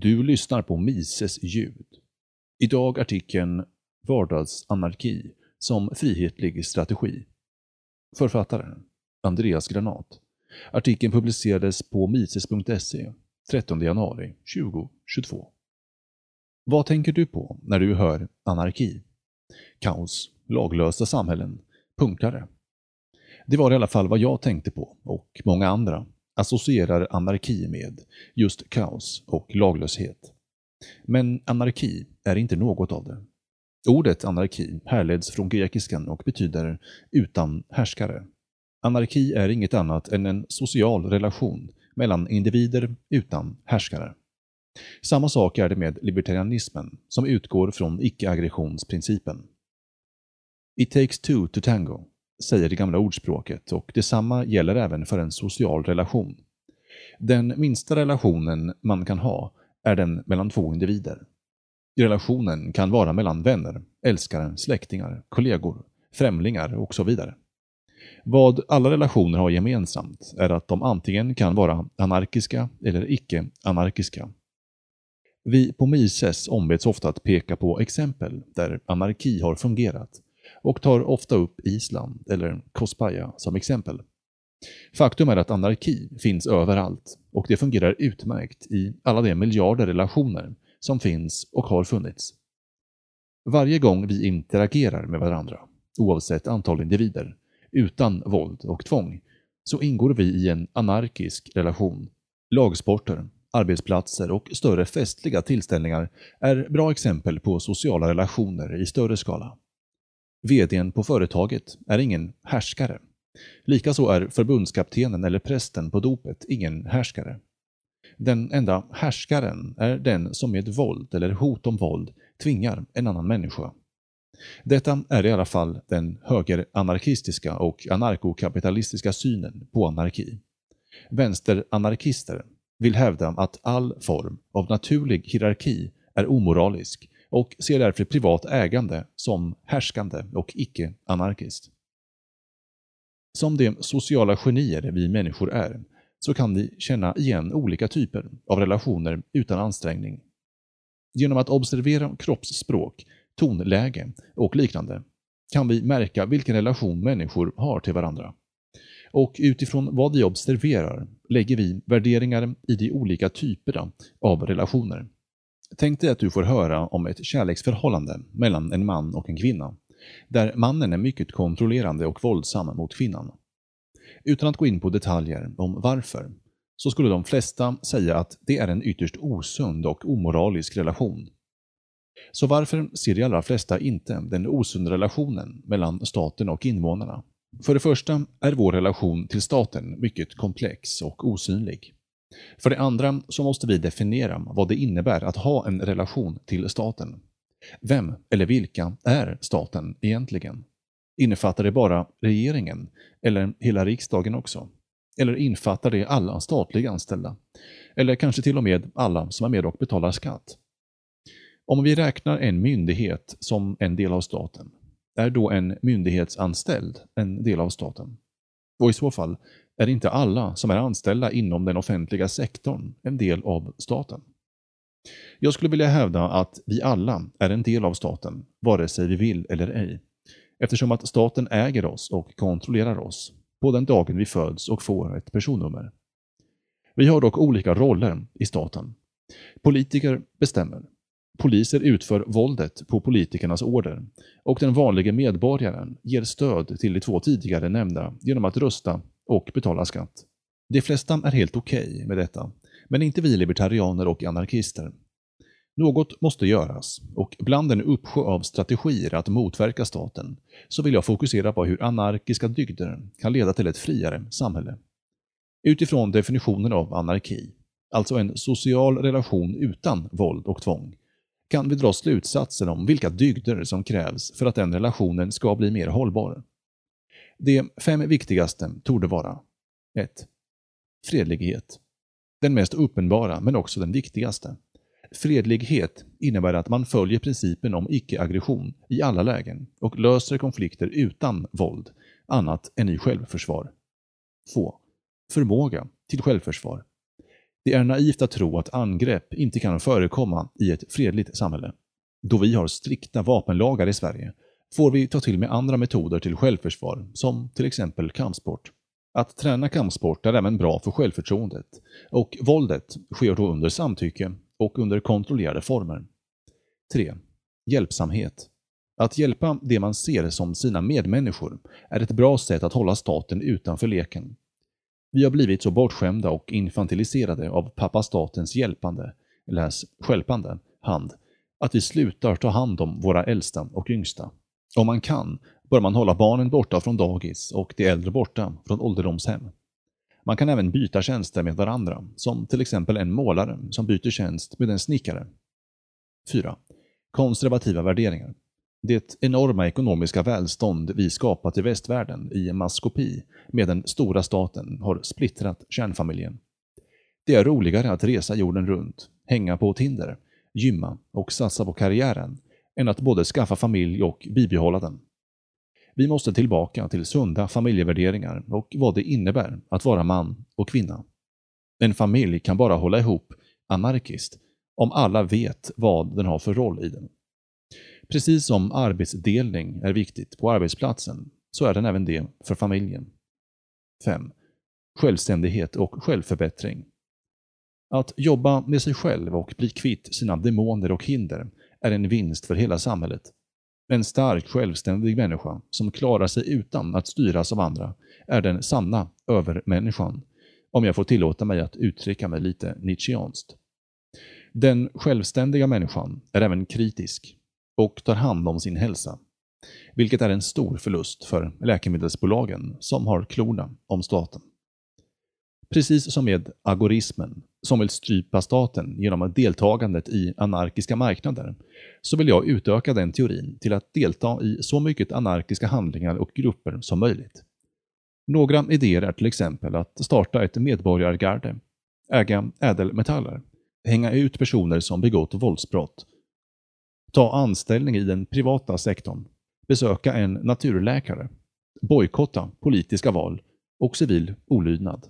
Du lyssnar på Mises ljud. Idag artikeln Vardagsanarki som frihetlig strategi. Författaren Andreas Granat. Artikeln publicerades på mises.se 13 januari 2022. Vad tänker du på när du hör anarki? Kaos, laglösa samhällen, punkare. Det var i alla fall vad jag tänkte på, och många andra associerar anarki med just kaos och laglöshet. Men anarki är inte något av det. Ordet anarki härleds från grekiskan och betyder utan härskare. Anarki är inget annat än en social relation mellan individer utan härskare. Samma sak är det med libertarianismen, som utgår från icke-aggressionsprincipen. It takes two to tango, säger det gamla ordspråket och detsamma gäller även för en social relation. Den minsta relationen man kan ha är den mellan två individer. Relationen kan vara mellan vänner, älskare, släktingar, kollegor, främlingar och så vidare. Vad alla relationer har gemensamt är att de antingen kan vara anarkiska eller icke-anarkiska. Vi på Mises ombeds ofta att peka på exempel där anarki har fungerat och tar ofta upp Island eller Kospaja som exempel. Faktum är att anarki finns överallt och det fungerar utmärkt i alla de miljarder relationer som finns och har funnits. Varje gång vi interagerar med varandra, oavsett antal individer, utan våld och tvång, så ingår vi i en anarkisk relation. Lagsporter, arbetsplatser och större festliga tillställningar är bra exempel på sociala relationer i större skala. VDn på företaget är ingen härskare. Likaså är förbundskaptenen eller prästen på dopet ingen härskare. Den enda härskaren är den som med våld eller hot om våld tvingar en annan människa. Detta är i alla fall den högeranarkistiska och anarkokapitalistiska synen på anarki. Vänsteranarkister vill hävda att all form av naturlig hierarki är omoralisk och ser därför privat ägande som härskande och icke-anarkiskt. Som de sociala genier vi människor är, så kan vi känna igen olika typer av relationer utan ansträngning. Genom att observera kroppsspråk, tonläge och liknande kan vi märka vilken relation människor har till varandra. Och utifrån vad vi observerar lägger vi värderingar i de olika typerna av relationer. Tänk dig att du får höra om ett kärleksförhållande mellan en man och en kvinna, där mannen är mycket kontrollerande och våldsam mot kvinnan. Utan att gå in på detaljer om varför, så skulle de flesta säga att det är en ytterst osund och omoralisk relation. Så varför ser de allra flesta inte den osunda relationen mellan staten och invånarna? För det första är vår relation till staten mycket komplex och osynlig. För det andra så måste vi definiera vad det innebär att ha en relation till staten. Vem eller vilka är staten egentligen? Innefattar det bara regeringen eller hela riksdagen också? Eller innefattar det alla statliga anställda? Eller kanske till och med alla som är med och betalar skatt? Om vi räknar en myndighet som en del av staten, är då en myndighetsanställd en del av staten? Och i så fall, är inte alla som är anställda inom den offentliga sektorn en del av staten? Jag skulle vilja hävda att vi alla är en del av staten, vare sig vi vill eller ej, eftersom att staten äger oss och kontrollerar oss på den dagen vi föds och får ett personnummer. Vi har dock olika roller i staten. Politiker bestämmer. Poliser utför våldet på politikernas order och den vanliga medborgaren ger stöd till de två tidigare nämnda genom att rösta och betala skatt. De flesta är helt okej okay med detta, men inte vi libertarianer och anarkister. Något måste göras och bland en uppsjö av strategier att motverka staten så vill jag fokusera på hur anarkiska dygder kan leda till ett friare samhälle. Utifrån definitionen av anarki, alltså en social relation utan våld och tvång, kan vi dra slutsatser om vilka dygder som krävs för att den relationen ska bli mer hållbar. De fem viktigaste torde vara 1. Fredlighet. Den mest uppenbara, men också den viktigaste. Fredlighet innebär att man följer principen om icke-aggression i alla lägen och löser konflikter utan våld, annat än i självförsvar. 2. Förmåga till självförsvar. Det är naivt att tro att angrepp inte kan förekomma i ett fredligt samhälle. Då vi har strikta vapenlagar i Sverige får vi ta till med andra metoder till självförsvar, som till exempel kampsport. Att träna kampsport är även bra för självförtroendet och våldet sker då under samtycke och under kontrollerade former. 3. Hjälpsamhet. Att hjälpa det man ser som sina medmänniskor är ett bra sätt att hålla staten utanför leken. Vi har blivit så bortskämda och infantiliserade av pappa statens hjälpande, läs skälpande, hand, att vi slutar ta hand om våra äldsta och yngsta. Om man kan bör man hålla barnen borta från dagis och de äldre borta från ålderdomshem. Man kan även byta tjänster med varandra, som till exempel en målare som byter tjänst med en snickare. 4. Konservativa värderingar. Det enorma ekonomiska välstånd vi skapat i västvärlden i maskopi med den stora staten har splittrat kärnfamiljen. Det är roligare att resa jorden runt, hänga på Tinder, gymma och satsa på karriären än att både skaffa familj och bibehålla den. Vi måste tillbaka till sunda familjevärderingar och vad det innebär att vara man och kvinna. En familj kan bara hålla ihop anarkiskt om alla vet vad den har för roll i den. Precis som arbetsdelning är viktigt på arbetsplatsen, så är den även det för familjen. 5. Självständighet och självförbättring. Att jobba med sig själv och bli kvitt sina demoner och hinder är en vinst för hela samhället. En stark, självständig människa som klarar sig utan att styras av andra är den sanna övermänniskan, om jag får tillåta mig att uttrycka mig lite Nietzscheanskt. Den självständiga människan är även kritisk och tar hand om sin hälsa, vilket är en stor förlust för läkemedelsbolagen som har klorna om staten. Precis som med agorismen, som vill strypa staten genom deltagandet i anarkiska marknader, så vill jag utöka den teorin till att delta i så mycket anarkiska handlingar och grupper som möjligt. Några idéer är till exempel att starta ett medborgargarde, äga ädelmetaller, hänga ut personer som begått våldsbrott, ta anställning i den privata sektorn, besöka en naturläkare, bojkotta politiska val och civil olydnad.